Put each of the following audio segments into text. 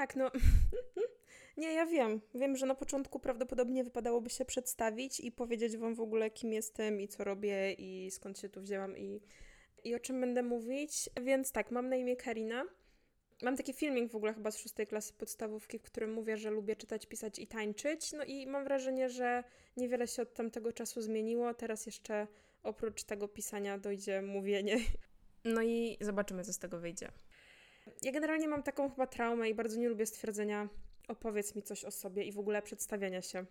Tak, no. nie, ja wiem. Wiem, że na początku prawdopodobnie wypadałoby się przedstawić i powiedzieć Wam w ogóle, kim jestem i co robię i skąd się tu wzięłam i, i o czym będę mówić. Więc tak, mam na imię Karina. Mam taki filmik w ogóle chyba z szóstej klasy podstawówki, w którym mówię, że lubię czytać, pisać i tańczyć. No i mam wrażenie, że niewiele się od tamtego czasu zmieniło. Teraz jeszcze oprócz tego pisania dojdzie mówienie. No i zobaczymy, co z tego wyjdzie. Ja generalnie mam taką chyba traumę i bardzo nie lubię stwierdzenia opowiedz mi coś o sobie i w ogóle przedstawiania się.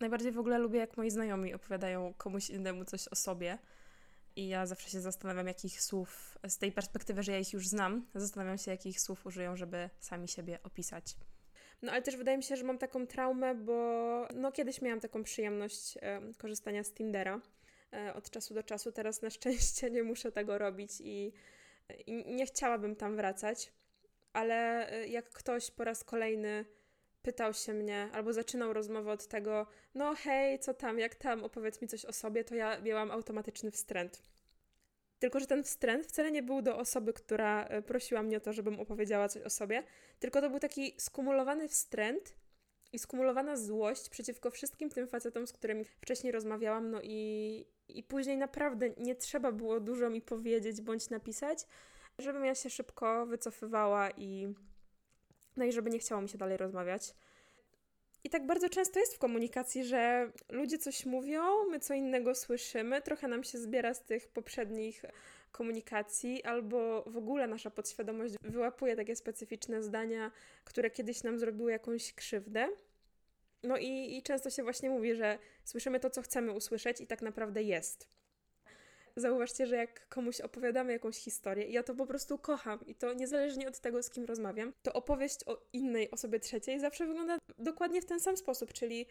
Najbardziej w ogóle lubię, jak moi znajomi opowiadają komuś innemu coś o sobie. I ja zawsze się zastanawiam, jakich słów, z tej perspektywy, że ja ich już znam, zastanawiam się, jakich słów użyją, żeby sami siebie opisać. No ale też wydaje mi się, że mam taką traumę, bo no kiedyś miałam taką przyjemność e, korzystania z Tindera e, od czasu do czasu. Teraz na szczęście nie muszę tego robić i, i nie chciałabym tam wracać. Ale e, jak ktoś po raz kolejny pytał się mnie albo zaczynał rozmowę od tego, no hej, co tam, jak tam, opowiedz mi coś o sobie, to ja miałam automatyczny wstręt. Tylko, że ten wstręt wcale nie był do osoby, która e, prosiła mnie o to, żebym opowiedziała coś o sobie, tylko to był taki skumulowany wstręt i skumulowana złość przeciwko wszystkim tym facetom, z którymi wcześniej rozmawiałam, no i, i później naprawdę nie trzeba było dużo mi powiedzieć bądź napisać, żebym ja się szybko wycofywała i no i żeby nie chciało mi się dalej rozmawiać. I tak bardzo często jest w komunikacji, że ludzie coś mówią, my co innego słyszymy, trochę nam się zbiera z tych poprzednich komunikacji, albo w ogóle nasza podświadomość wyłapuje takie specyficzne zdania, które kiedyś nam zrobiły jakąś krzywdę. No i, i często się właśnie mówi, że słyszymy to, co chcemy usłyszeć, i tak naprawdę jest zauważcie, że jak komuś opowiadamy jakąś historię, i ja to po prostu kocham, i to niezależnie od tego, z kim rozmawiam, to opowieść o innej osobie trzeciej zawsze wygląda dokładnie w ten sam sposób, czyli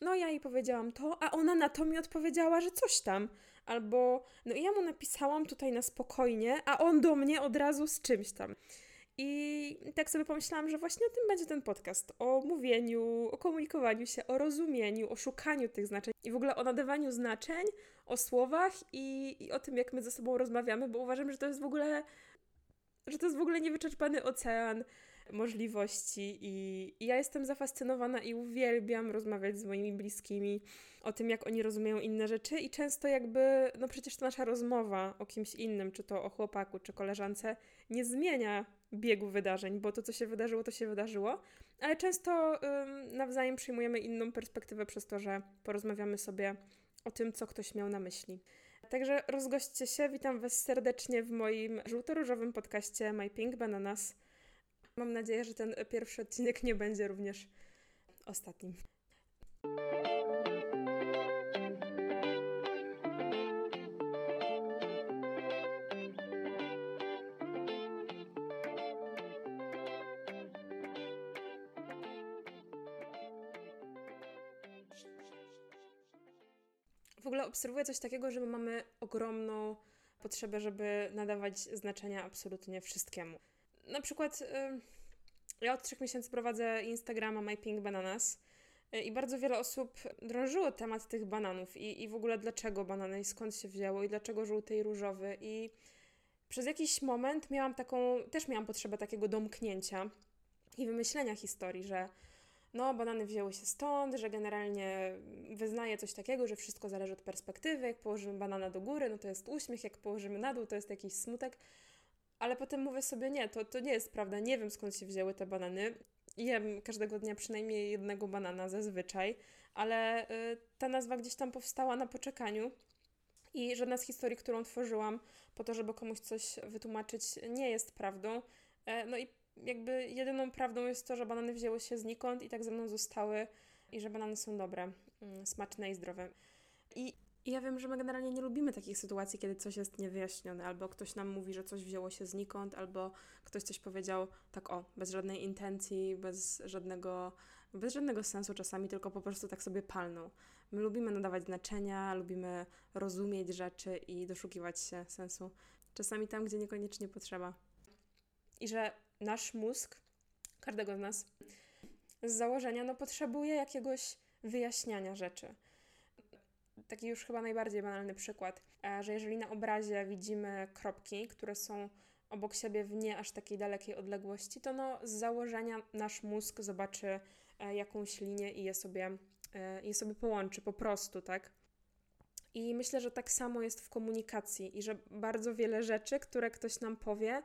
no ja jej powiedziałam to, a ona na to mi odpowiedziała, że coś tam. Albo no ja mu napisałam tutaj na spokojnie, a on do mnie od razu z czymś tam. I tak sobie pomyślałam, że właśnie o tym będzie ten podcast. O mówieniu, o komunikowaniu się, o rozumieniu, o szukaniu tych znaczeń i w ogóle o nadawaniu znaczeń, o słowach i, i o tym, jak my ze sobą rozmawiamy, bo uważam, że to jest w ogóle że to jest w ogóle niewyczerpany ocean możliwości i, ja jestem zafascynowana i uwielbiam rozmawiać z moimi bliskimi o tym, jak oni rozumieją inne rzeczy i często jakby, no przecież to nasza rozmowa o kimś innym, czy to o chłopaku, czy koleżance, nie zmienia biegu wydarzeń, bo to, co się wydarzyło, to się wydarzyło, ale często ym, nawzajem przyjmujemy inną perspektywę przez to, że porozmawiamy sobie o tym, co ktoś miał na myśli. Także rozgośćcie się, witam Was serdecznie w moim żółto-różowym podcaście My Pink Bananas. Mam nadzieję, że ten pierwszy odcinek nie będzie również ostatnim. W ogóle obserwuję coś takiego, że my mamy ogromną potrzebę, żeby nadawać znaczenia absolutnie wszystkiemu. Na przykład yy, ja od trzech miesięcy prowadzę Instagrama My Pink Bananas yy, i bardzo wiele osób drążyło temat tych bananów i, i w ogóle dlaczego banany i skąd się wzięło i dlaczego żółty i różowy i przez jakiś moment miałam taką, też miałam potrzebę takiego domknięcia i wymyślenia historii, że no, banany wzięły się stąd, że generalnie wyznaje coś takiego, że wszystko zależy od perspektywy. Jak położymy banana do góry, no to jest uśmiech, jak położymy na dół, to jest jakiś smutek. Ale potem mówię sobie, nie, to, to nie jest prawda, nie wiem skąd się wzięły te banany. Jem każdego dnia przynajmniej jednego banana zazwyczaj, ale y, ta nazwa gdzieś tam powstała na poczekaniu. I żadna z historii, którą tworzyłam po to, żeby komuś coś wytłumaczyć, nie jest prawdą. E, no i jakby jedyną prawdą jest to, że banany wzięły się znikąd i tak ze mną zostały i że banany są dobre, mm, smaczne i zdrowe. I ja wiem, że my generalnie nie lubimy takich sytuacji, kiedy coś jest niewyjaśnione, albo ktoś nam mówi, że coś wzięło się znikąd, albo ktoś coś powiedział tak o, bez żadnej intencji, bez żadnego, bez żadnego sensu czasami, tylko po prostu tak sobie palną. My lubimy nadawać znaczenia, lubimy rozumieć rzeczy i doszukiwać się sensu, czasami tam, gdzie niekoniecznie potrzeba. I że nasz mózg, każdego z nas, z założenia, no, potrzebuje jakiegoś wyjaśniania rzeczy. Taki już chyba najbardziej banalny przykład, e, że jeżeli na obrazie widzimy kropki, które są obok siebie w nie aż takiej dalekiej odległości, to no z założenia nasz mózg zobaczy e, jakąś linię i je sobie, e, je sobie połączy po prostu, tak? I myślę, że tak samo jest w komunikacji i że bardzo wiele rzeczy, które ktoś nam powie,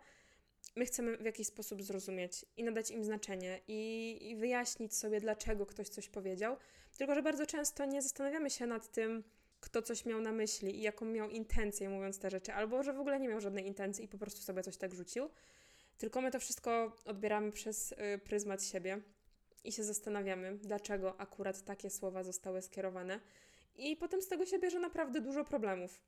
my chcemy w jakiś sposób zrozumieć i nadać im znaczenie i, i wyjaśnić sobie, dlaczego ktoś coś powiedział. Tylko, że bardzo często nie zastanawiamy się nad tym, kto coś miał na myśli i jaką miał intencję mówiąc te rzeczy, albo że w ogóle nie miał żadnej intencji i po prostu sobie coś tak rzucił. Tylko my to wszystko odbieramy przez y, pryzmat siebie i się zastanawiamy, dlaczego akurat takie słowa zostały skierowane. I potem z tego się bierze naprawdę dużo problemów.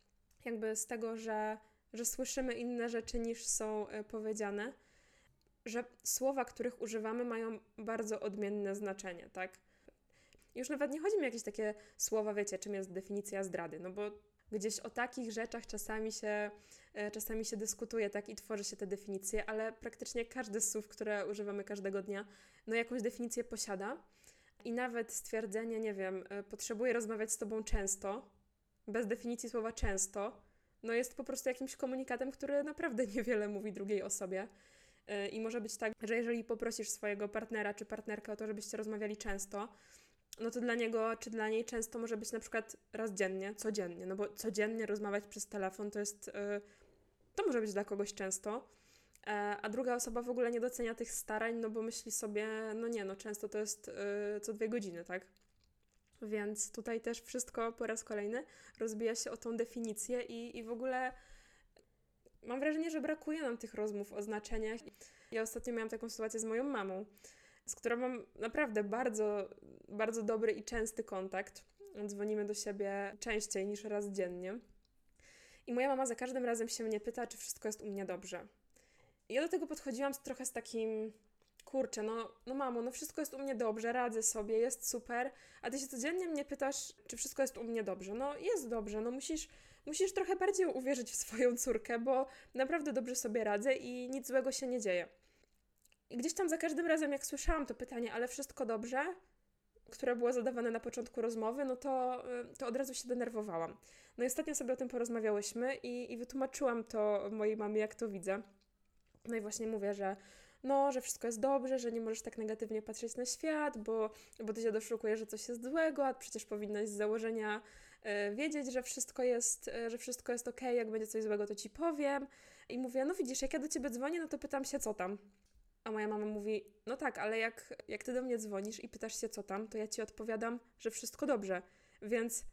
Jakby z tego, że, że słyszymy inne rzeczy niż są y, powiedziane, że słowa, których używamy, mają bardzo odmienne znaczenie, tak? Już nawet nie chodzi mi o jakieś takie słowa, wiecie, czym jest definicja zdrady, no bo gdzieś o takich rzeczach czasami się, e, czasami się dyskutuje, tak, i tworzy się te definicje, ale praktycznie każdy z słów, które używamy każdego dnia, no jakąś definicję posiada. I nawet stwierdzenie, nie wiem, e, potrzebuję rozmawiać z tobą często, bez definicji słowa często, no jest po prostu jakimś komunikatem, który naprawdę niewiele mówi drugiej osobie. E, I może być tak, że jeżeli poprosisz swojego partnera czy partnerkę o to, żebyście rozmawiali często, no to dla niego czy dla niej często może być na przykład raz dziennie, codziennie, no bo codziennie rozmawiać przez telefon to jest, yy, to może być dla kogoś często, e, a druga osoba w ogóle nie docenia tych starań, no bo myśli sobie, no nie, no często to jest co dwie godziny, tak? Więc tutaj też wszystko po raz kolejny rozbija się o tą definicję i, i w ogóle mam wrażenie, że brakuje nam tych rozmów o znaczeniach. Ja ostatnio miałam taką sytuację z moją mamą, z którą mam naprawdę bardzo, bardzo dobry i częsty kontakt. Dzwonimy do siebie częściej niż raz dziennie. I moja mama za każdym razem się mnie pyta, czy wszystko jest u mnie dobrze. I ja do tego podchodziłam trochę z takim, kurczę, no, no mamo, no wszystko jest u mnie dobrze, radzę sobie, jest super, a ty się codziennie mnie pytasz, czy wszystko jest u mnie dobrze. No jest dobrze, no musisz, musisz trochę bardziej uwierzyć w swoją córkę, bo naprawdę dobrze sobie radzę i nic złego się nie dzieje. I gdzieś tam za każdym razem, jak słyszałam to pytanie, ale wszystko dobrze, które było zadawane na początku rozmowy, no to, y, to od razu się denerwowałam. No i ostatnio sobie o tym porozmawiałyśmy i, i wytłumaczyłam to mojej mamie, jak to widzę. No i właśnie mówię, że no, że wszystko jest dobrze, że nie możesz tak negatywnie patrzeć na świat, bo, bo ty się doszukujesz, że coś jest złego, a przecież powinnaś z założenia y, wiedzieć, że wszystko jest, y, że wszystko jest ok, jak będzie coś złego, to ci powiem. I mówię, no widzisz, jak ja do ciebie dzwonię, no to pytam się, co tam. A moja mama mówi: No tak, ale jak, jak ty do mnie dzwonisz i pytasz się, co tam, to ja ci odpowiadam, że wszystko dobrze. Więc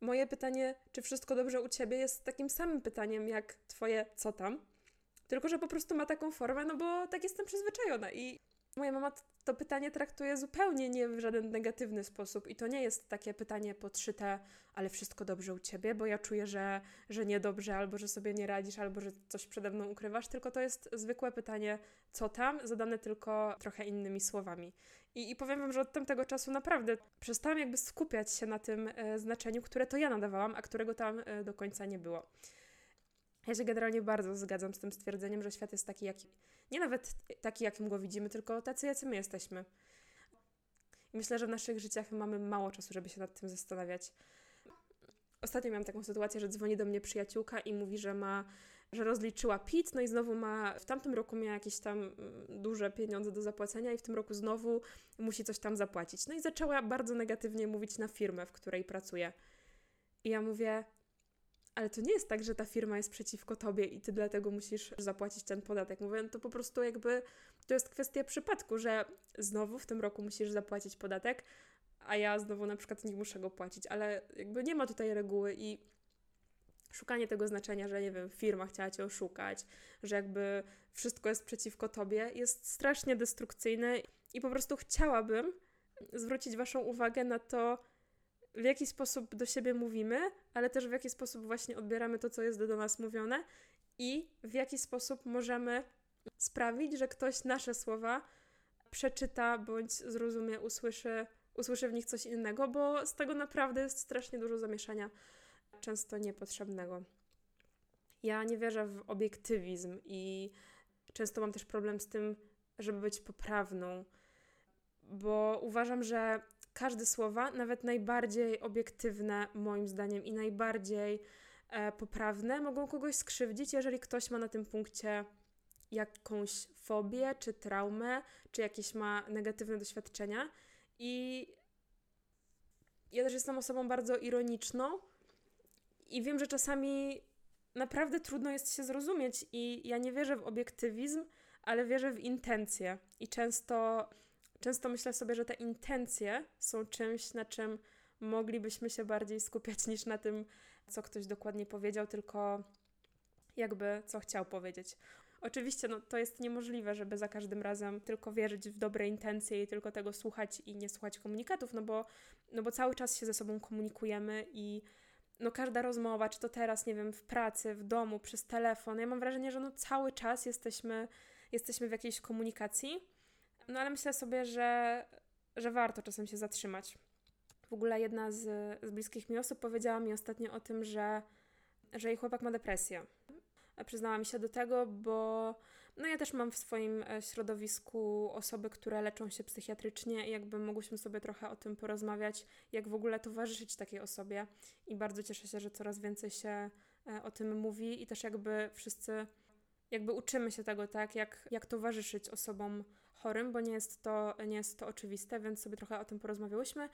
moje pytanie, czy wszystko dobrze u ciebie, jest takim samym pytaniem jak twoje, co tam. Tylko, że po prostu ma taką formę, no bo tak jestem przyzwyczajona. I moja mama to pytanie traktuje zupełnie nie w żaden negatywny sposób i to nie jest takie pytanie podszyte, ale wszystko dobrze u ciebie, bo ja czuję, że, że niedobrze, albo że sobie nie radzisz, albo że coś przede mną ukrywasz, tylko to jest zwykłe pytanie, co tam, zadane tylko trochę innymi słowami. I, i powiem wam, że od tamtego czasu naprawdę przestałam jakby skupiać się na tym e, znaczeniu, które to ja nadawałam, a którego tam e, do końca nie było. Ja się generalnie bardzo zgadzam z tym stwierdzeniem, że świat jest taki, jaki. Nie nawet taki, jakim go widzimy, tylko tacy, jacy my jesteśmy. I myślę, że w naszych życiach mamy mało czasu, żeby się nad tym zastanawiać. Ostatnio miałam taką sytuację, że dzwoni do mnie przyjaciółka i mówi, że ma, że rozliczyła PIT, no i znowu ma, w tamtym roku miała jakieś tam mm, duże pieniądze do zapłacenia i w tym roku znowu musi coś tam zapłacić. No i zaczęła bardzo negatywnie mówić na firmę, w której pracuje. I ja mówię, ale to nie jest tak, że ta firma jest przeciwko tobie i ty dlatego musisz zapłacić ten podatek. Mówię, no to po prostu jakby to jest kwestia przypadku, że znowu w tym roku musisz zapłacić podatek, a ja znowu na przykład nie muszę go płacić, ale jakby nie ma tutaj reguły i szukanie tego znaczenia, że nie wiem, firma chciała cię oszukać, że jakby wszystko jest przeciwko tobie, jest strasznie destrukcyjne i po prostu chciałabym zwrócić Waszą uwagę na to, w jaki sposób do siebie mówimy, ale też w jaki sposób właśnie odbieramy to, co jest do nas mówione i w jaki sposób możemy sprawić, że ktoś nasze słowa przeczyta bądź zrozumie, usłyszy, usłyszy w nich coś innego, bo z tego naprawdę jest strasznie dużo zamieszania, często niepotrzebnego. Ja nie wierzę w obiektywizm i często mam też problem z tym, żeby być poprawną, bo uważam, że każde słowa, nawet najbardziej obiektywne, moim zdaniem, i najbardziej e, poprawne, mogą kogoś skrzywdzić, jeżeli ktoś ma na tym punkcie jakąś fobię, czy traumę, czy jakieś ma negatywne doświadczenia. I ja też jestem osobą bardzo ironiczną i wiem, że czasami naprawdę trudno jest się zrozumieć i ja nie wierzę w obiektywizm, ale wierzę w intencje. I często, często myślę sobie, że te intencje są czymś, na czym moglibyśmy się bardziej skupiać niż na tym, co ktoś dokładnie powiedział, tylko jakby co chciał powiedzieć. Oczywiście no, to jest niemożliwe, żeby za każdym razem tylko wierzyć w dobre intencje i tylko tego słuchać i nie słuchać komunikatów, no bo, no bo cały czas się ze sobą komunikujemy i no każda rozmowa, czy to teraz, nie wiem, w pracy, w domu, przez telefon, ja mam wrażenie, że no cały czas jesteśmy, jesteśmy w jakiejś komunikacji, no ale myślę sobie, że, że warto czasem się zatrzymać. W ogóle jedna z, z bliskich mi osób powiedziała mi ostatnio o tym, że, że jej chłopak ma depresję. Przyznała mi się do tego, bo no ja też mam w swoim e, środowisku osoby, które leczą się psychiatrycznie i jakby mogłyśmy sobie trochę o tym porozmawiać, jak w ogóle towarzyszyć takiej osobie. I bardzo cieszę się, że coraz więcej się e, o tym mówi i też jakby wszyscy jakby uczymy się tego, tak, jak, jak towarzyszyć osobom chorym, bo nie jest, to, nie jest to oczywiste, więc sobie trochę o tym porozmawiałyśmy.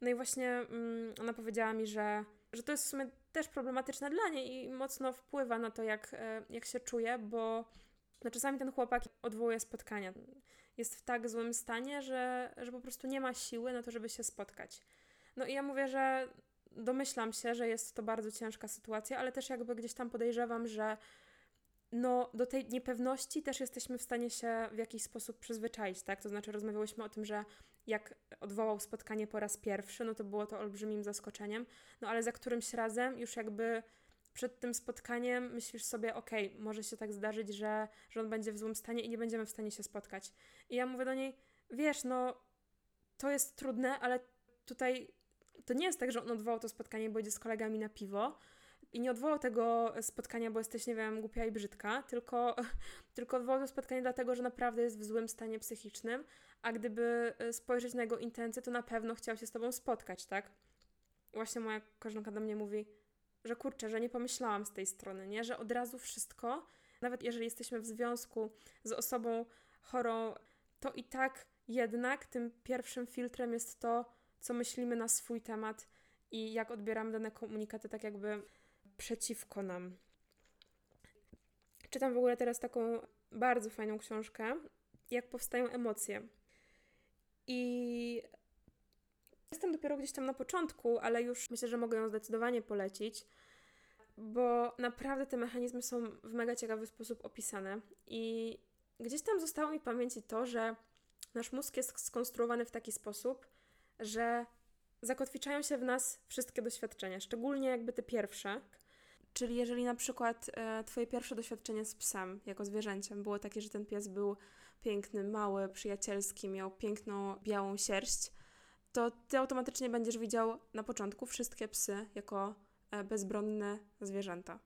No i właśnie mm, ona powiedziała mi, że, że to jest w sumie też problematyczne dla niej i mocno wpływa na to, jak, e, jak się czuje, bo no czasami ten chłopak odwołuje spotkania. Jest w tak złym stanie, że, że po prostu nie ma siły na to, żeby się spotkać. No i ja mówię, że domyślam się, że jest to bardzo ciężka sytuacja, ale też jakby gdzieś tam podejrzewam, że no, do tej niepewności też jesteśmy w stanie się w jakiś sposób przyzwyczaić, tak? To znaczy, rozmawiałyśmy o tym, że jak odwołał spotkanie po raz pierwszy, no to było to olbrzymim zaskoczeniem, no ale za którymś razem już jakby przed tym spotkaniem myślisz sobie, okej, okay, może się tak zdarzyć, że, że on będzie w złym stanie i nie będziemy w stanie się spotkać. I ja mówię do niej, wiesz, no to jest trudne, ale tutaj to nie jest tak, że on odwołał to spotkanie, bo idzie z kolegami na piwo, i nie odwołał tego spotkania, bo jesteś, nie wiem, głupia i brzydka, tylko, tylko odwołał to spotkanie dlatego, że naprawdę jest w złym stanie psychicznym, a gdyby e, spojrzeć na jego intencje, to na pewno chciał się z tobą spotkać, tak? Właśnie moja koleżanka do mnie mówi, że kurczę, że nie pomyślałam z tej strony, nie? Że od razu wszystko, nawet jeżeli jesteśmy w związku z osobą chorą, to i tak jednak tym pierwszym filtrem jest to, co myślimy na swój temat i jak odbieramy dane komunikaty, tak jakby przeciwko nam. Czytam w ogóle teraz taką bardzo fajną książkę, jak powstają emocje. I jestem dopiero gdzieś tam na początku, ale już myślę, że mogę ją zdecydowanie polecić, bo naprawdę te mechanizmy są w mega ciekawy sposób opisane. I gdzieś tam zostało mi w pamięci to, że nasz mózg jest skonstruowany w taki sposób, że zakotwiczają się w nas wszystkie doświadczenia, szczególnie jakby te pierwsze. Czyli jeżeli na przykład e, Twoje pierwsze doświadczenie z psem, jako zwierzęciem, było takie, że ten pies był piękny, mały, przyjacielski, miał piękną, białą sierść, to Ty automatycznie będziesz widział na początku wszystkie psy jako e, bezbronne zwierzęta.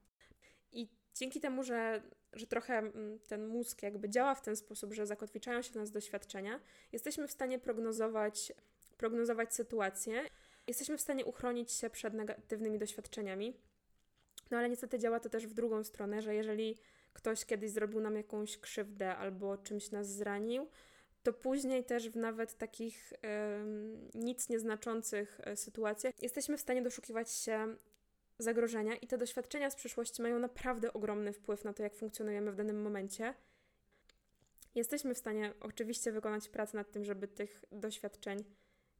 I dzięki temu, że, że trochę mm, ten mózg jakby działa w ten sposób, że zakotwiczają się w nas doświadczenia, jesteśmy w stanie prognozować, prognozować sytuację, jesteśmy w stanie uchronić się przed negatywnymi doświadczeniami. No ale niestety działa to też w drugą stronę, że jeżeli ktoś kiedyś zrobił nam jakąś krzywdę albo czymś nas zranił, to później też w nawet takich y, nic nieznaczących e, sytuacjach jesteśmy w stanie doszukiwać się zagrożenia i te doświadczenia z przeszłości mają naprawdę ogromny wpływ na to, jak funkcjonujemy w danym momencie. Jesteśmy w stanie oczywiście wykonać pracę nad tym, żeby tych doświadczeń,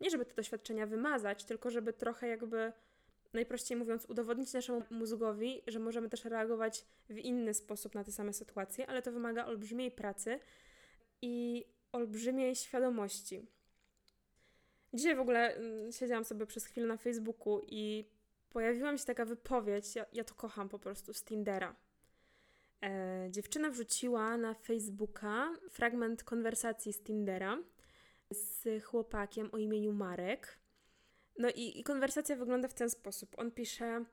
nie żeby te doświadczenia wymazać, tylko żeby trochę jakby najprościej mówiąc, udowodnić naszemu mózgowi, że możemy też reagować w inny sposób na te same sytuacje, ale to wymaga olbrzymiej pracy i olbrzymiej świadomości. Dzisiaj w ogóle mm, siedziałam sobie przez chwilę na Facebooku i pojawiła się taka wypowiedź, ja, ja to kocham po prostu, z Tindera. E, dziewczyna wrzuciła na Facebooka fragment konwersacji z Tindera z chłopakiem o imieniu Marek. No i, i konwersacja wygląda w ten sposób. On pisze,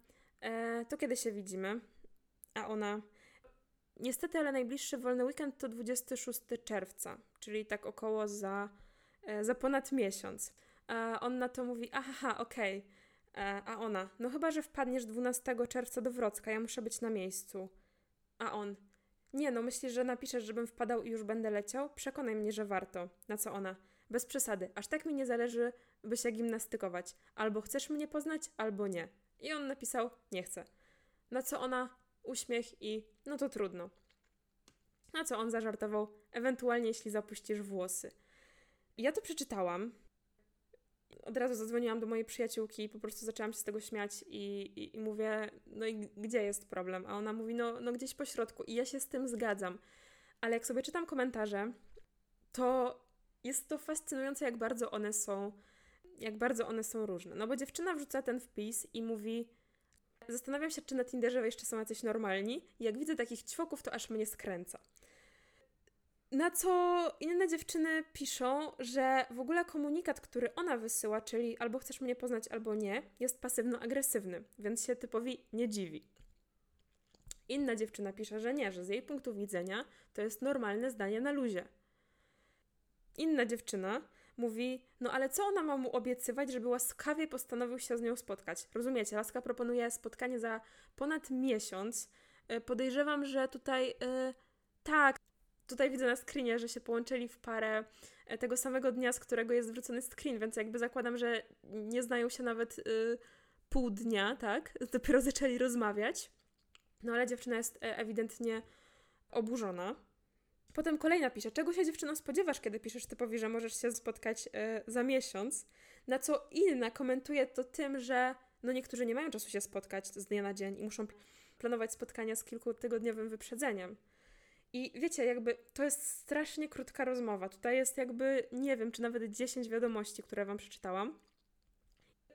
e, to kiedy się widzimy? A ona, niestety, ale najbliższy wolny weekend to 26 czerwca, czyli tak około za, e, za ponad miesiąc. A on na to mówi, aha, okej. Okay. E, a ona, no chyba, że wpadniesz 12 czerwca do Wrocka, ja muszę być na miejscu. A on, Nie no, myślisz, że napiszesz, żebym wpadał i już będę leciał? Przekonaj mnie, że warto. Na co ona? Bez przesady, aż tak mi nie zależy, by się gimnastykować. Albo chcesz mnie poznać, albo nie. I on napisał, nie chcę. Na co ona uśmiech i no to trudno. Na co on zażartował, ewentualnie jeśli zapuścisz włosy. Ja to przeczytałam. Od razu zadzwoniłam do mojej przyjaciółki i po prostu zaczęłam się z tego śmiać i, i, i mówię, no i gdzie jest problem? A ona mówi, no, no gdzieś po środku. I ja się z tym zgadzam. Ale jak sobie czytam komentarze, to jest to fascynujące, jak bardzo one są, jak bardzo one są różne. No bo dziewczyna wrzuca ten wpis i mówi, zastanawiam się, czy na Tinderze jeszcze są jacyś normalni. Jak widzę takich ćwoków, to aż mnie skręca. Na co inne dziewczyny piszą, że w ogóle komunikat, który ona wysyła, czyli albo chcesz mnie poznać, albo nie, jest pasywno-agresywny, więc się typowi nie dziwi. Inna dziewczyna pisze, że nie, że z jej punktu widzenia to jest normalne zdanie na luzie. Inna dziewczyna mówi, no ale co ona ma mu obiecywać, żeby łaskawie postanowił się z nią spotkać? Rozumiecie, Laska proponuje spotkanie za ponad miesiąc. E, podejrzewam, że tutaj yy, tak, tutaj widzę na screenie, że się połączyli w parę e, tego samego dnia, z którego jest wrócony screen, więc jakby zakładam, że nie znają się nawet yy, pół dnia, tak? Dopiero zaczęli rozmawiać. No ale dziewczyna jest ewidentnie oburzona. Potem kolejna pisze, czego się dziewczyno spodziewasz, kiedy piszesz typowi, że możesz się spotkać y, za miesiąc? Na co inna komentuje to tym, że no niektórzy nie mają czasu się spotkać z dnia na dzień i muszą planować spotkania z kilkutygodniowym wyprzedzeniem. I wiecie, jakby to jest strasznie krótka rozmowa. Tutaj jest jakby, nie wiem, czy nawet 10 wiadomości, które wam przeczytałam.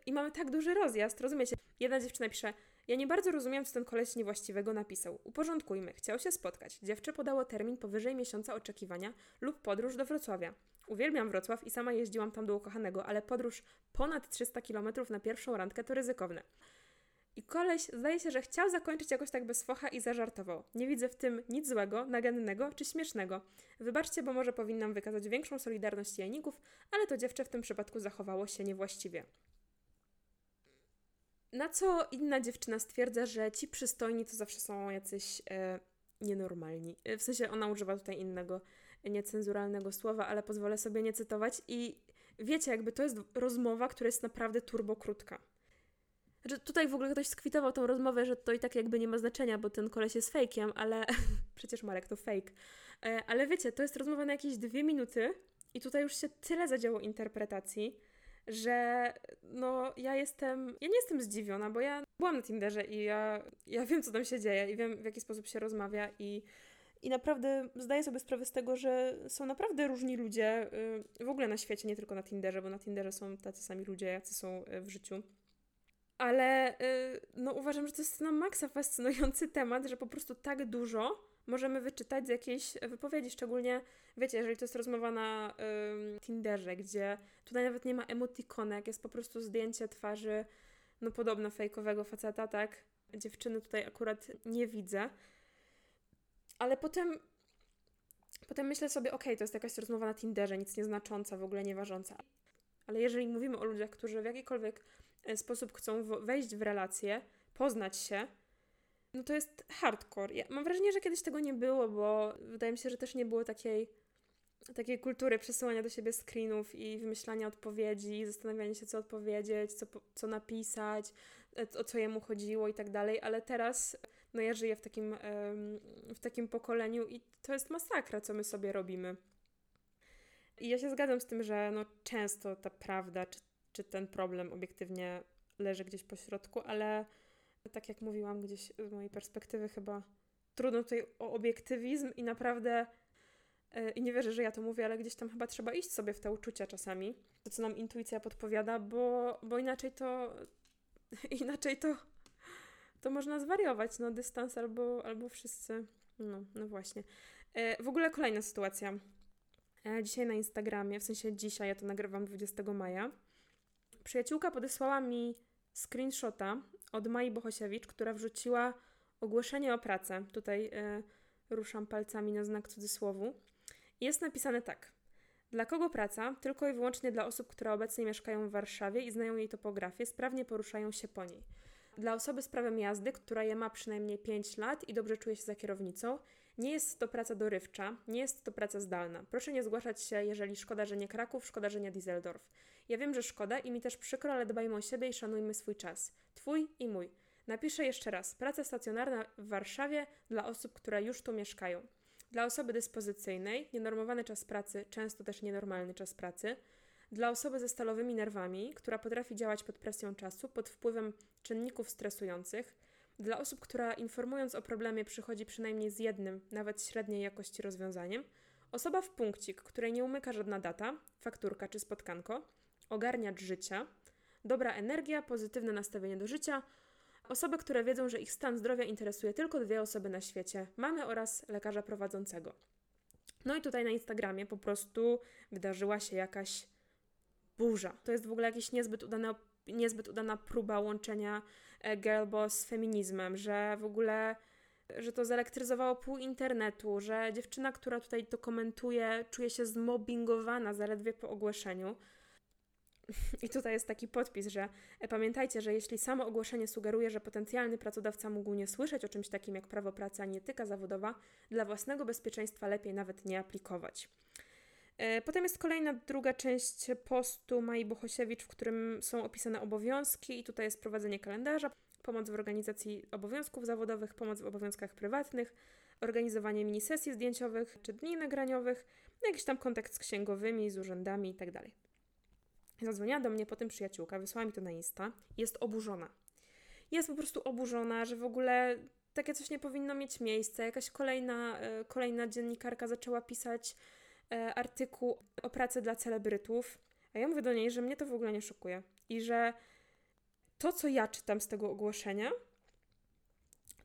I mamy tak duży rozjazd, rozumiecie? Jedna dziewczyna pisze, ja nie bardzo rozumiem, co ten koleś niewłaściwego napisał. Uporządkujmy. Chciał się spotkać. Dziewczę podało termin powyżej miesiąca oczekiwania lub podróż do Wrocławia. Uwielbiam Wrocław i sama jeździłam tam do ukochanego, ale podróż ponad 300 km na pierwszą randkę to ryzykowne. I koleś zdaje się, że chciał zakończyć jakoś tak bez focha i zażartował. Nie widzę w tym nic złego, nagannego czy śmiesznego. Wybaczcie, bo może powinnam wykazać większą solidarność jajników, ale to dziewczę w tym przypadku zachowało się niewłaściwie. Na co inna dziewczyna stwierdza, że ci przystojni to zawsze są jacyś e, nienormalni. E, w sensie ona używa tutaj innego niecenzuralnego słowa, ale pozwolę sobie nie cytować. I wiecie, jakby to jest rozmowa, która jest naprawdę turbo krótka. Znaczy, tutaj w ogóle ktoś skwitował tą rozmowę, że to i tak jakby nie ma znaczenia, bo ten koleś jest fejkiem, ale przecież Marek to fake. E, ale wiecie, to jest rozmowa na jakieś dwie minuty i tutaj już się tyle zadziało interpretacji, że no ja jestem, ja nie jestem zdziwiona, bo ja byłam na Tinderze i ja, ja wiem, co tam się dzieje i wiem, w jaki sposób się rozmawia i i naprawdę zdaję sobie sprawę z tego, że są naprawdę różni ludzie y, w ogóle na świecie, nie tylko na Tinderze, bo na Tinderze są tacy sami ludzie, jacy są y, w życiu. Ale y, no, uważam, że to jest na maksa fascynujący temat, że po prostu tak dużo możemy wyczytać z jakiejś wypowiedzi, szczególnie, wiecie, jeżeli to jest rozmowa na ym, Tinderze, gdzie tutaj nawet nie ma emotikonek, jest po prostu zdjęcie twarzy, no podobno fejkowego faceta, tak? Dziewczyny tutaj akurat nie widzę. Ale potem potem myślę sobie, okej, okay, to jest jakaś rozmowa na Tinderze, nic nieznacząca, w ogóle nieważąca. Ale jeżeli mówimy o ludziach, którzy w jakikolwiek e, sposób chcą wejść w relacje, poznać się, no to jest hardcore. Ja mam wrażenie, że kiedyś tego nie było, bo wydaje mi się, że też nie było takiej, takiej kultury przesyłania do siebie screenów i wymyślania odpowiedzi, zastanawiania się, co odpowiedzieć, co, co napisać, e, o co jemu chodziło i tak dalej, ale teraz no ja żyję w takim, w takim pokoleniu i to jest masakra, co my sobie robimy. I ja się zgadzam z tym, że no często ta prawda, czy, czy ten problem obiektywnie leży gdzieś po środku, ale tak jak mówiłam, gdzieś z mojej perspektywy chyba trudno tutaj o obiektywizm i naprawdę yy, i nie wierzę, że ja to mówię, ale gdzieś tam chyba trzeba iść sobie w te uczucia czasami, to co nam intuicja podpowiada, bo, bo inaczej to inaczej to to można zwariować, no dystans albo, albo wszyscy, no, no właśnie. Yy, w ogóle kolejna sytuacja. Yy, dzisiaj na Instagramie, w sensie dzisiaj, ja to nagrywam 20 maja, przyjaciółka podesłała mi screenshota od Mai Bohosiewicz, która wrzuciła ogłoszenie o pracę. Tutaj y, ruszam palcami na znak cudzysłowu. Jest napisane tak. Dla kogo praca? Tylko i wyłącznie dla osób, które obecnie mieszkają w Warszawie i znają jej topografię, sprawnie poruszają się po niej. Dla osoby z prawem jazdy, która je ma przynajmniej 5 lat i dobrze czuje się za kierownicą, Nie jest to praca dorywcza, nie jest to praca zdalna. Proszę nie zgłaszać się, jeżeli szkoda, że nie Kraków, szkoda, że nie Düsseldorf. Ja wiem, że szkoda i mi też przykro, ale dbajmy o siebie i szanujmy swój czas. Twój i mój. Napiszę jeszcze raz. Praca stacjonarna w Warszawie dla osób, które już tu mieszkają. Dla osoby dyspozycyjnej nienormowany czas pracy, często też nienormalny czas pracy. Dla osoby ze stalowymi nerwami, która potrafi działać pod presją czasu, pod wpływem czynników stresujących. Dla osób, która informując o problemie przychodzi przynajmniej z jednym, nawet średniej jakości rozwiązaniem. Osoba w punkcik, której nie umyka żadna data, fakturka czy spotkanko. Ogarniacz życia. Dobra energia, pozytywne nastawienie do życia, Osoby, które wiedzą, że ich stan zdrowia interesuje tylko dwie osoby na świecie mamy oraz lekarza prowadzącego. No i tutaj na Instagramie po prostu wydarzyła się jakaś burza. To jest w ogóle jakieś niezbyt udane, niezbyt udana próba łączenia e, girlboss z feminizmem, że w ogóle że to zelektryzowało pół internetu, że dziewczyna, która tutaj to komentuje, czuje się zmobbingowana zaledwie po ogłoszeniu. I tutaj jest taki podpis, że e, pamiętajcie, że jeśli samo ogłoszenie sugeruje, że potencjalny pracodawca mógł nie słyszeć o czymś takim jak prawo pracy, a nie etyka zawodowa, dla własnego bezpieczeństwa lepiej nawet nie aplikować. E, potem jest kolejna, druga część postu Mai Bohosiewicz, w którym są opisane obowiązki i tutaj jest prowadzenie kalendarza, pomoc w organizacji obowiązków zawodowych, pomoc w obowiązkach prywatnych, organizowanie minisesji zdjęciowych czy dni nagraniowych, no jakiś tam kontakt z księgowymi, z urzędami itd. Tak Zadzwoniła do mnie potem przyjaciółka, wysłała mi to na Insta. Jest oburzona. Jest po prostu oburzona, że w ogóle takie coś nie powinno mieć miejsca. Jakaś kolejna, e, kolejna dziennikarka zaczęła pisać artykuł o pracy dla celebrytów. A ja mówię do niej, że mnie to w ogóle nie szokuje. I że to, co ja czytam z tego ogłoszenia,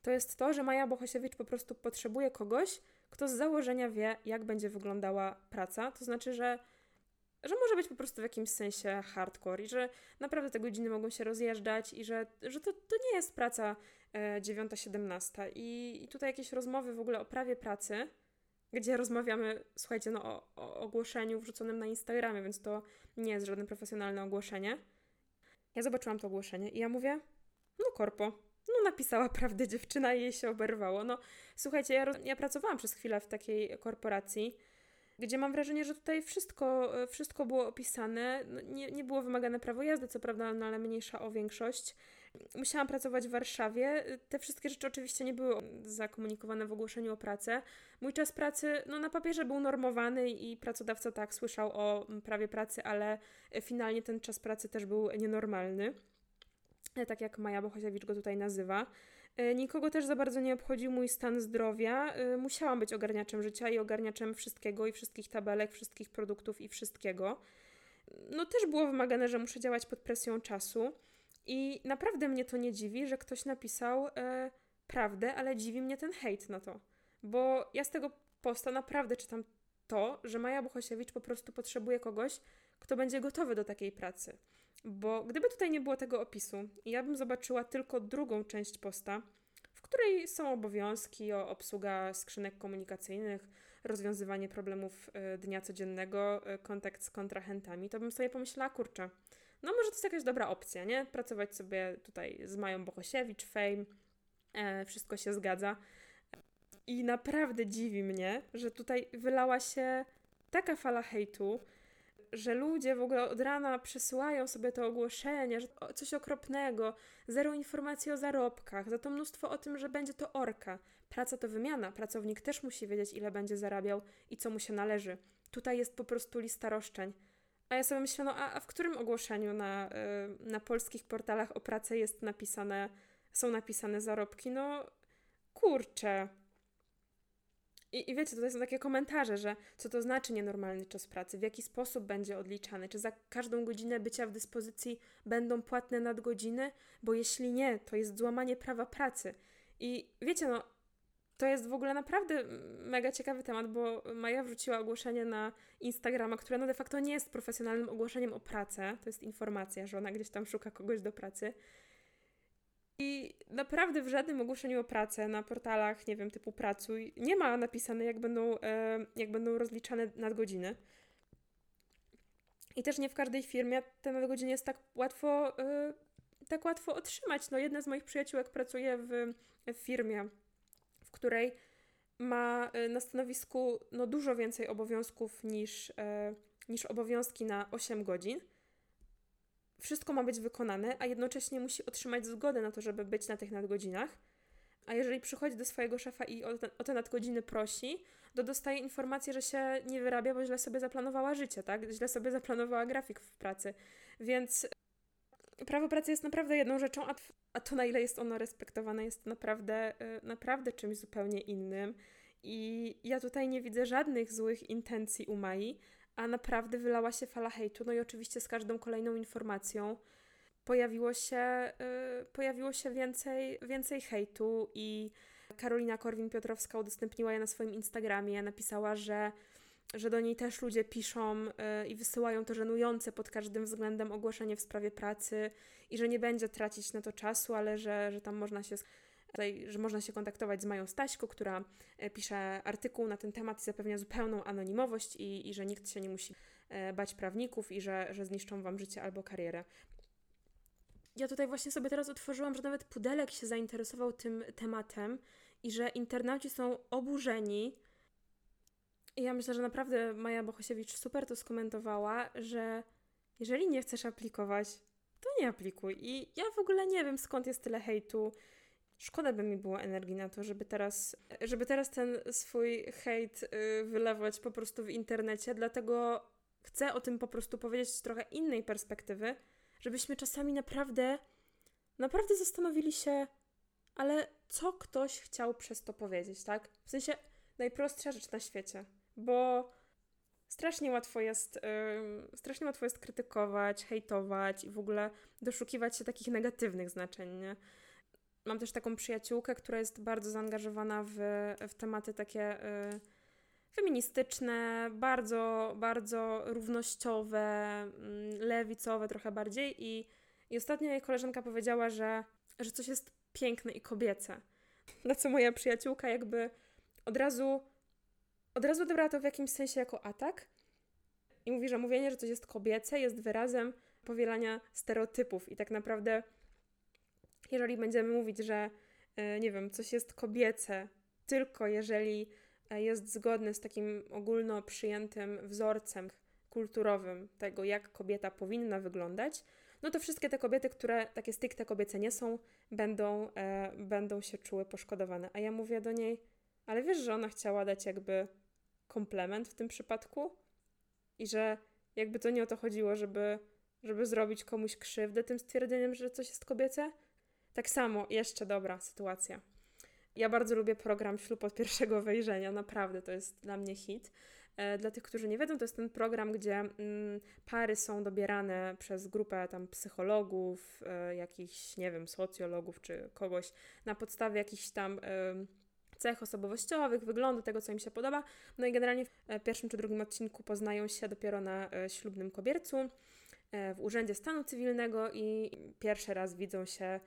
to jest to, że Maja Bohosiewicz po prostu potrzebuje kogoś, kto z założenia wie, jak będzie wyglądała praca. To znaczy, że że może być po prostu w jakimś sensie hardcore i że naprawdę te godziny mogą się rozjeżdżać i że, że to, to nie jest praca e, 9-17 I, i tutaj jakieś rozmowy w ogóle o prawie pracy, gdzie rozmawiamy, słuchajcie, no o, o ogłoszeniu wrzuconym na Instagramie, więc to nie jest żadne profesjonalne ogłoszenie. Ja zobaczyłam to ogłoszenie i ja mówię, no korpo, no napisała prawdę dziewczyna i jej się oberwało. No słuchajcie, ja, ja pracowałam przez chwilę w takiej korporacji, gdzie mam wrażenie, że tutaj wszystko, e, wszystko było opisane. No, nie, nie było wymagane prawo jazdy, co prawda, no, ale mniejsza o większość. Musiałam pracować w Warszawie. Te wszystkie rzeczy oczywiście nie były zakomunikowane w ogłoszeniu o pracę. Mój czas pracy no, na papierze był normowany i pracodawca tak słyszał o prawie pracy, ale finalnie ten czas pracy też był nienormalny. E, tak jak Maja Bohosiewicz go tutaj nazywa. E, nikogo też za bardzo nie obchodził mój stan zdrowia. E, musiałam być ogarniaczem życia i ogarniaczem wszystkiego i wszystkich tabelek, wszystkich produktów i wszystkiego. No też było wymagane, że muszę działać pod presją czasu. I naprawdę mnie to nie dziwi, że ktoś napisał e, prawdę, ale dziwi mnie ten hejt na to. Bo ja z tego posta naprawdę czytam to, że Maja Buchosiewicz po prostu potrzebuje kogoś, kto będzie gotowy do takiej pracy. Bo gdyby tutaj nie było tego opisu ja bym zobaczyła tylko drugą część posta, w której są obowiązki o obsługa skrzynek komunikacyjnych, rozwiązywanie problemów y, dnia codziennego, y, kontakt z kontrahentami, to bym sobie pomyślała, kurczę, no może to jest jakaś dobra opcja, nie? Pracować sobie tutaj z Mają Bohosiewicz, Fame, e, wszystko się zgadza. I naprawdę dziwi mnie, że tutaj wylała się taka fala hejtu, że ludzie w ogóle od rana przesyłają sobie to ogłoszenie, że coś okropnego, zero informacji o zarobkach, za to mnóstwo o tym, że będzie to orka. Praca to wymiana, pracownik też musi wiedzieć, ile będzie zarabiał i co mu się należy. Tutaj jest po prostu lista roszczeń. A ja sobie myślę, no a, w którym ogłoszeniu na, yy, na polskich portalach o pracę jest napisane, są napisane zarobki? No kurczę, i, I wiecie, tutaj są takie komentarze, że co to znaczy nienormalny czas pracy, w jaki sposób będzie odliczany, czy za każdą godzinę bycia w dyspozycji będą płatne nadgodziny, bo jeśli nie, to jest złamanie prawa pracy. I wiecie, no, to jest w ogóle naprawdę mega ciekawy temat, bo Maja wrzuciła ogłoszenie na Instagrama, które no de facto nie jest profesjonalnym ogłoszeniem o pracę, to jest informacja, że ona gdzieś tam szuka kogoś do pracy. I naprawdę w żadnym ogłoszeniu o pracę na portalach, nie wiem, typu pracuj, nie ma napisane, jak będą, e, jak będą rozliczane nadgodziny. I też nie w każdej firmie te nadgodziny jest tak łatwo, e, tak łatwo otrzymać. No, jedna z moich przyjaciółek pracuje w, w firmie, której ma y, na stanowisku no, dużo więcej obowiązków niż, e, niż obowiązki na 8 godzin. Wszystko ma być wykonane, a jednocześnie musi otrzymać zgodę na to, żeby być na tych nadgodzinach. A jeżeli przychodzi do swojego szefa i o te nadgodziny prosi, to dostaje informację, że się nie wyrabia, bo źle sobie zaplanowała życie, tak? Źle sobie zaplanowała grafik w pracy. Więc prawo pracy jest naprawdę jedną rzeczą, a, a to na ile jest ono respektowane jest naprawdę, y, naprawdę czymś zupełnie innym. I ja tutaj nie widzę żadnych złych intencji u Mai, a naprawdę wylała się fala hejtu. No i oczywiście z każdą kolejną informacją pojawiło się, yy, pojawiło się więcej, więcej hejtu i Karolina Korwin-Piotrowska udostępniła je na swoim Instagramie. Napisała, że że do niej też ludzie piszą y, i wysyłają to żenujące pod każdym względem ogłoszenie w sprawie pracy i że nie będzie tracić na to czasu, ale że, że tam można się że można się kontaktować z Mają Staśko, która y, pisze artykuł na ten temat i zapewnia zupełną anonimowość i, i że nikt się nie musi y, bać prawników i że, że zniszczą wam życie albo karierę. Ja tutaj właśnie sobie teraz otworzyłam, że nawet Pudelek się zainteresował tym tematem i że internauci są oburzeni, ja myślę, że naprawdę Maja Bohosiewicz super to skomentowała, że jeżeli nie chcesz aplikować, to nie aplikuj. I ja w ogóle nie wiem, skąd jest tyle hejtu. Szkoda by mi było energii na to, żeby teraz, żeby teraz ten swój hejt yy, wylewać po prostu w internecie, dlatego chcę o tym po prostu powiedzieć z trochę innej perspektywy, żebyśmy czasami naprawdę, naprawdę zastanowili się, ale co ktoś chciał przez to powiedzieć, tak? W sensie najprostsza rzecz na świecie bo strasznie łatwo jest, yy, strasznie łatwo jest krytykować, hejtować i w ogóle doszukiwać się takich negatywnych znaczeń, nie? Mam też taką przyjaciółkę, która jest bardzo zaangażowana w, w tematy takie yy, feministyczne, bardzo, bardzo równościowe, yy, lewicowe trochę bardziej i, i ostatnio jej koleżanka powiedziała, że, że coś jest piękne i kobiece. Na co moja przyjaciółka jakby od razu od razu odebrała to w jakimś sensie jako atak i mówi, że mówienie, że coś jest kobiece, jest wyrazem powielania stereotypów i tak naprawdę jeżeli będziemy mówić, że e, nie wiem, coś jest kobiece tylko jeżeli e, jest zgodne z takim ogólno przyjętym wzorcem kulturowym tego, jak kobieta powinna wyglądać, no to wszystkie te kobiety, które takie stricte kobiece nie są, będą, e, będą się czuły poszkodowane. A ja mówię do niej, ale wiesz, że ona chciała dać jakby komplement w tym przypadku i że jakby to nie o to chodziło, żeby, żeby zrobić komuś krzywdę tym stwierdzeniem, że coś jest kobiece. Tak samo, jeszcze dobra sytuacja. Ja bardzo lubię program Ślub od pierwszego wejrzenia, naprawdę to jest dla mnie hit. E, dla tych, którzy nie wiedzą, to jest ten program, gdzie mm, pary są dobierane przez grupę tam psychologów, e, jakichś, nie wiem, socjologów czy kogoś na podstawie jakichś tam cech osobowościowych, wyglądu, tego, co im się podoba. No i generalnie w e, pierwszym czy drugim odcinku poznają się dopiero na e, ślubnym kobiercu e, w Urzędzie Stanu Cywilnego i pierwszy raz widzą się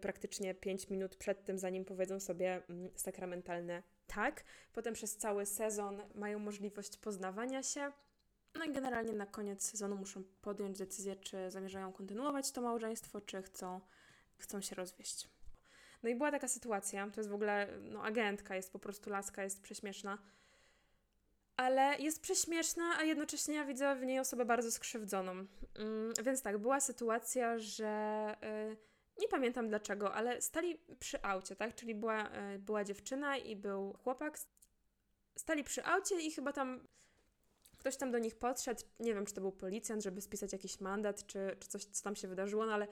praktycznie 5 minut przed tym, zanim powiedzą sobie mm, sakramentalne tak. Potem przez cały sezon mają możliwość poznawania się. No i generalnie na koniec sezonu muszą podjąć decyzję, czy zamierzają kontynuować to małżeństwo, czy chcą, chcą się rozwieść. No i była taka sytuacja, to jest w ogóle, no agentka, jest po prostu laska, jest prześmieszna. Ale jest prześmieszna, a jednocześnie ja widzę w niej osobę bardzo skrzywdzoną. Mm, więc tak, była sytuacja, że y, nie pamiętam dlaczego, ale stali przy aucie, tak? Czyli była, y, była dziewczyna i był chłopak. Stali przy aucie i chyba tam ktoś tam do nich podszedł. Nie wiem, czy to był policjant, żeby spisać jakiś mandat, czy, czy coś, co tam się wydarzyło, no ale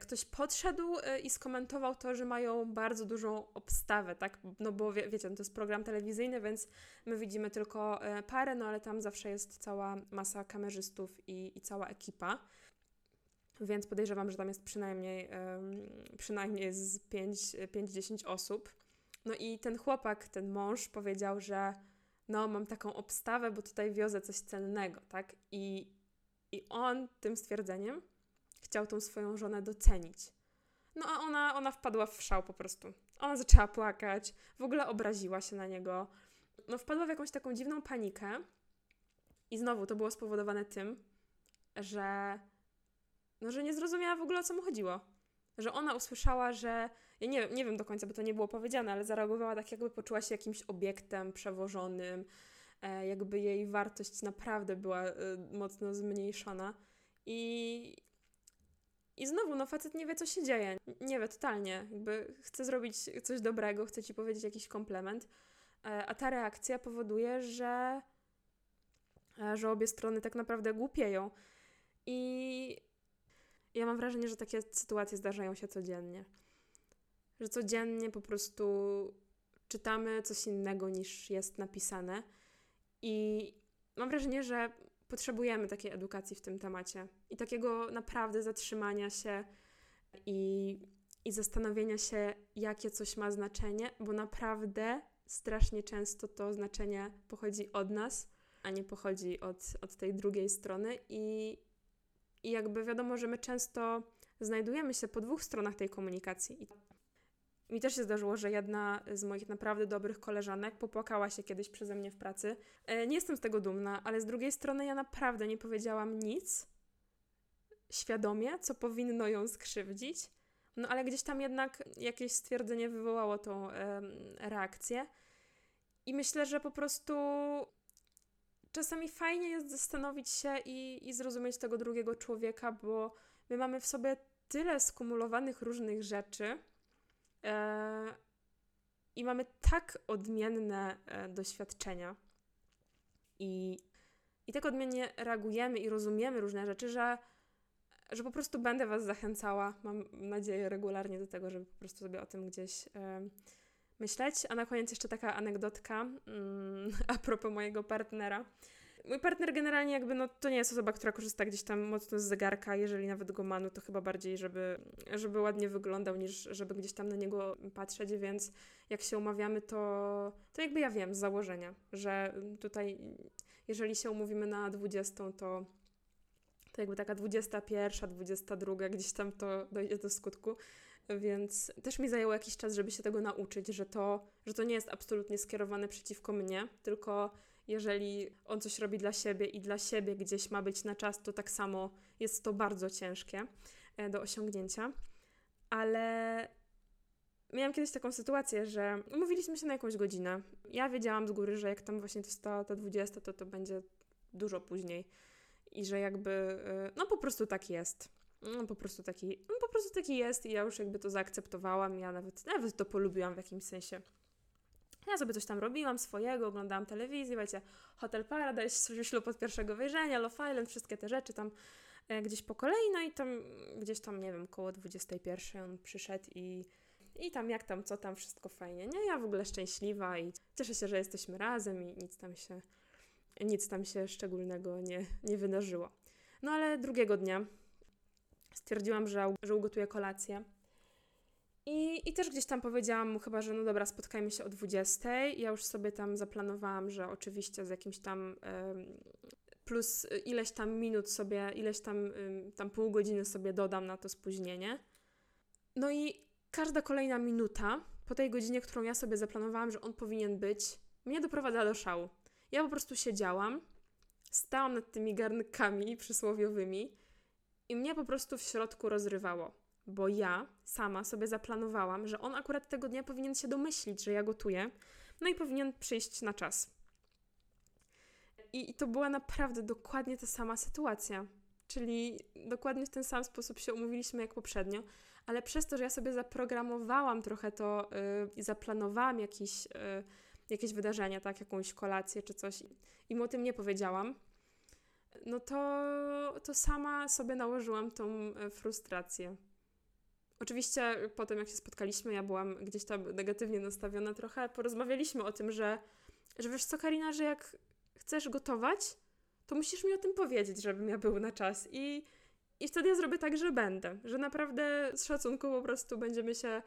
ktoś podszedł e, i skomentował to, że mają bardzo dużą obstawę, tak? No bo wie, wiecie, no to jest program telewizyjny, więc my widzimy tylko e, parę, no ale tam zawsze jest cała masa kamerzystów i, i cała ekipa. Więc podejrzewam, że tam jest przynajmniej, przynajmniej z 5-10 osób. No i ten chłopak, ten mąż powiedział, że no mam taką obstawę, bo tutaj wiozę coś cennego, tak? I, i on tym stwierdzeniem chciał tą swoją żonę docenić. No a ona, ona wpadła w szał po prostu. Ona zaczęła płakać, w ogóle obraziła się na niego. No wpadła w jakąś taką dziwną panikę. I znowu to było spowodowane tym, że no, że nie zrozumiała w ogóle o co mu chodziło. Że ona usłyszała, że ja nie, nie wiem do końca, bo to nie było powiedziane, ale zareagowała tak, jakby poczuła się jakimś obiektem przewożonym, e, jakby jej wartość naprawdę była e, mocno zmniejszona. I, I znowu, no facet nie wie, co się dzieje. Nie wie totalnie. Jakby chce zrobić coś dobrego, chce ci powiedzieć jakiś komplement, e, a ta reakcja powoduje, że, e, że obie strony tak naprawdę głupieją. I ja mam wrażenie, że takie sytuacje zdarzają się codziennie że codziennie po prostu czytamy coś innego niż jest napisane. I mam wrażenie, że potrzebujemy takiej edukacji w tym temacie i takiego naprawdę zatrzymania się i, i zastanowienia się, jakie coś ma znaczenie, bo naprawdę strasznie często to znaczenie pochodzi od nas, a nie pochodzi od, od tej drugiej strony. I, I jakby wiadomo, że my często znajdujemy się po dwóch stronach tej komunikacji. Mi też się zdarzyło, że jedna z moich naprawdę dobrych koleżanek popłakała się kiedyś przeze mnie w pracy. E, nie jestem z tego dumna, ale z drugiej strony ja naprawdę nie powiedziałam nic świadomie, co powinno ją skrzywdzić. No ale gdzieś tam jednak jakieś stwierdzenie wywołało tą reakcję. I myślę, że po prostu czasami fajnie jest zastanowić się i, i zrozumieć tego drugiego człowieka, bo my mamy w sobie tyle skumulowanych różnych rzeczy, I mamy tak odmienne e, doświadczenia i, i tak odmiennie reagujemy i rozumiemy różne rzeczy, że, że po prostu będę Was zachęcała, mam nadzieję, regularnie do tego, żeby po prostu sobie o tym gdzieś e, myśleć. A na koniec jeszcze taka anegdotka mm, a propos mojego partnera. Mój partner generalnie jakby, no to nie jest osoba, która korzysta gdzieś tam mocno z zegarka, jeżeli nawet go ma, no to chyba bardziej, żeby, żeby ładnie wyglądał, niż żeby gdzieś tam na niego patrzeć, więc jak się umawiamy, to, to jakby ja wiem z założenia, że tutaj jeżeli się umówimy na 20, to to jakby taka 21, 22, gdzieś tam to dojdzie do skutku. Więc też mi zajęło jakiś czas, żeby się tego nauczyć, że to, że to nie jest absolutnie skierowane przeciwko mnie, tylko jeżeli on coś robi dla siebie i dla siebie gdzieś ma być na czas, to tak samo jest to bardzo ciężkie e, do osiągnięcia. Ale miałam kiedyś taką sytuację, że umówiliśmy się na jakąś godzinę. Ja wiedziałam z góry, że jak tam właśnie to ta, ta 20, to to będzie dużo później. I że jakby, e, no po prostu tak jest. No po prostu taki, no po prostu taki jest i ja już jakby to zaakceptowałam. Ja nawet, nawet to polubiłam w jakimś sensie. Ja sobie coś tam robiłam swojego, oglądałam telewizję, wiecie, Hotel Paradise, ślub od pierwszego wejrzenia, Love Island, wszystkie te rzeczy tam e, gdzieś po kolei, no i tam gdzieś tam, nie wiem, koło 21 on przyszedł i, i tam jak tam, co tam, wszystko fajnie, nie? Ja w ogóle szczęśliwa i cieszę się, że jesteśmy razem i nic tam się, nic tam się szczególnego nie, nie wydarzyło. No ale drugiego dnia stwierdziłam, że, że ugotuję kolację i, I też gdzieś tam powiedziałam mu chyba, że no dobra, spotkajmy się o 20. Ja już sobie tam zaplanowałam, że oczywiście z jakimś tam plus ileś tam minut sobie, ileś tam, tam pół godziny sobie dodam na to spóźnienie. No i każda kolejna minuta po tej godzinie, którą ja sobie zaplanowałam, że on powinien być, mnie doprowadza do szału. Ja po prostu siedziałam, stałam nad tymi garnkami przysłowiowymi i mnie po prostu w środku rozrywało bo ja sama sobie zaplanowałam, że on akurat tego dnia powinien się domyślić, że ja gotuję, no i powinien przyjść na czas. I, I to była naprawdę dokładnie ta sama sytuacja. Czyli dokładnie w ten sam sposób się umówiliśmy jak poprzednio, ale przez to, że ja sobie zaprogramowałam trochę to yy, i zaplanowałam jakiś, yy, jakieś wydarzenia, tak, jakąś kolację czy coś, i mu o tym nie powiedziałam, no to, to sama sobie nałożyłam tą y, frustrację. Oczywiście potem, jak się spotkaliśmy, ja byłam gdzieś tam negatywnie nastawiona trochę. Porozmawialiśmy o tym, że, że wiesz co, Karina, że jak chcesz gotować, to musisz mi o tym powiedzieć, żebym ja był na czas. I, i wtedy ja zrobię tak, że będę. Że naprawdę z szacunku po prostu będziemy się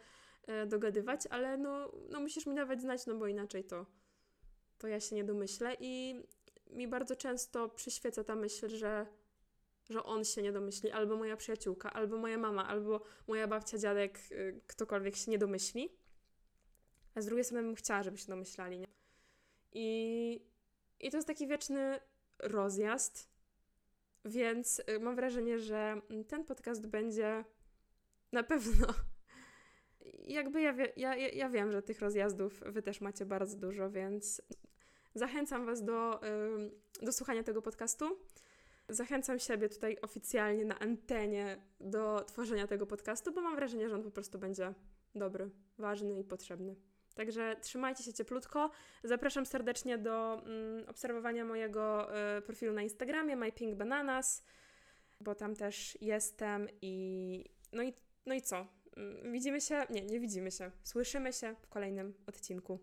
e, dogadywać, ale no, no musisz mi dawać znać, no bo inaczej to, to ja się nie domyślę. I mi bardzo często przyświeca ta myśl, że że on się nie domyśli, albo moja przyjaciółka, albo moja mama, albo moja babcia, dziadek, y, ktokolwiek się nie domyśli. A z drugiej strony bym chciała, żeby się domyślali. Nie? I, I to jest taki wieczny rozjazd, więc y, mam wrażenie, że ten podcast będzie na pewno jakby ja, wie, ja, ja wiem, że tych rozjazdów wy też macie bardzo dużo, więc zachęcam was do, do słuchania tego podcastu. Zachęcam siebie tutaj oficjalnie na antenie do tworzenia tego podcastu, bo mam wrażenie, że on po prostu będzie dobry, ważny i potrzebny. Także trzymajcie się cieplutko. Zapraszam serdecznie do mm, obserwowania mojego y, profilu na Instagramie mypinkbananas, bo tam też jestem i no i, no i co? Mm, widzimy się? Nie, nie widzimy się. Słyszymy się w kolejnym odcinku.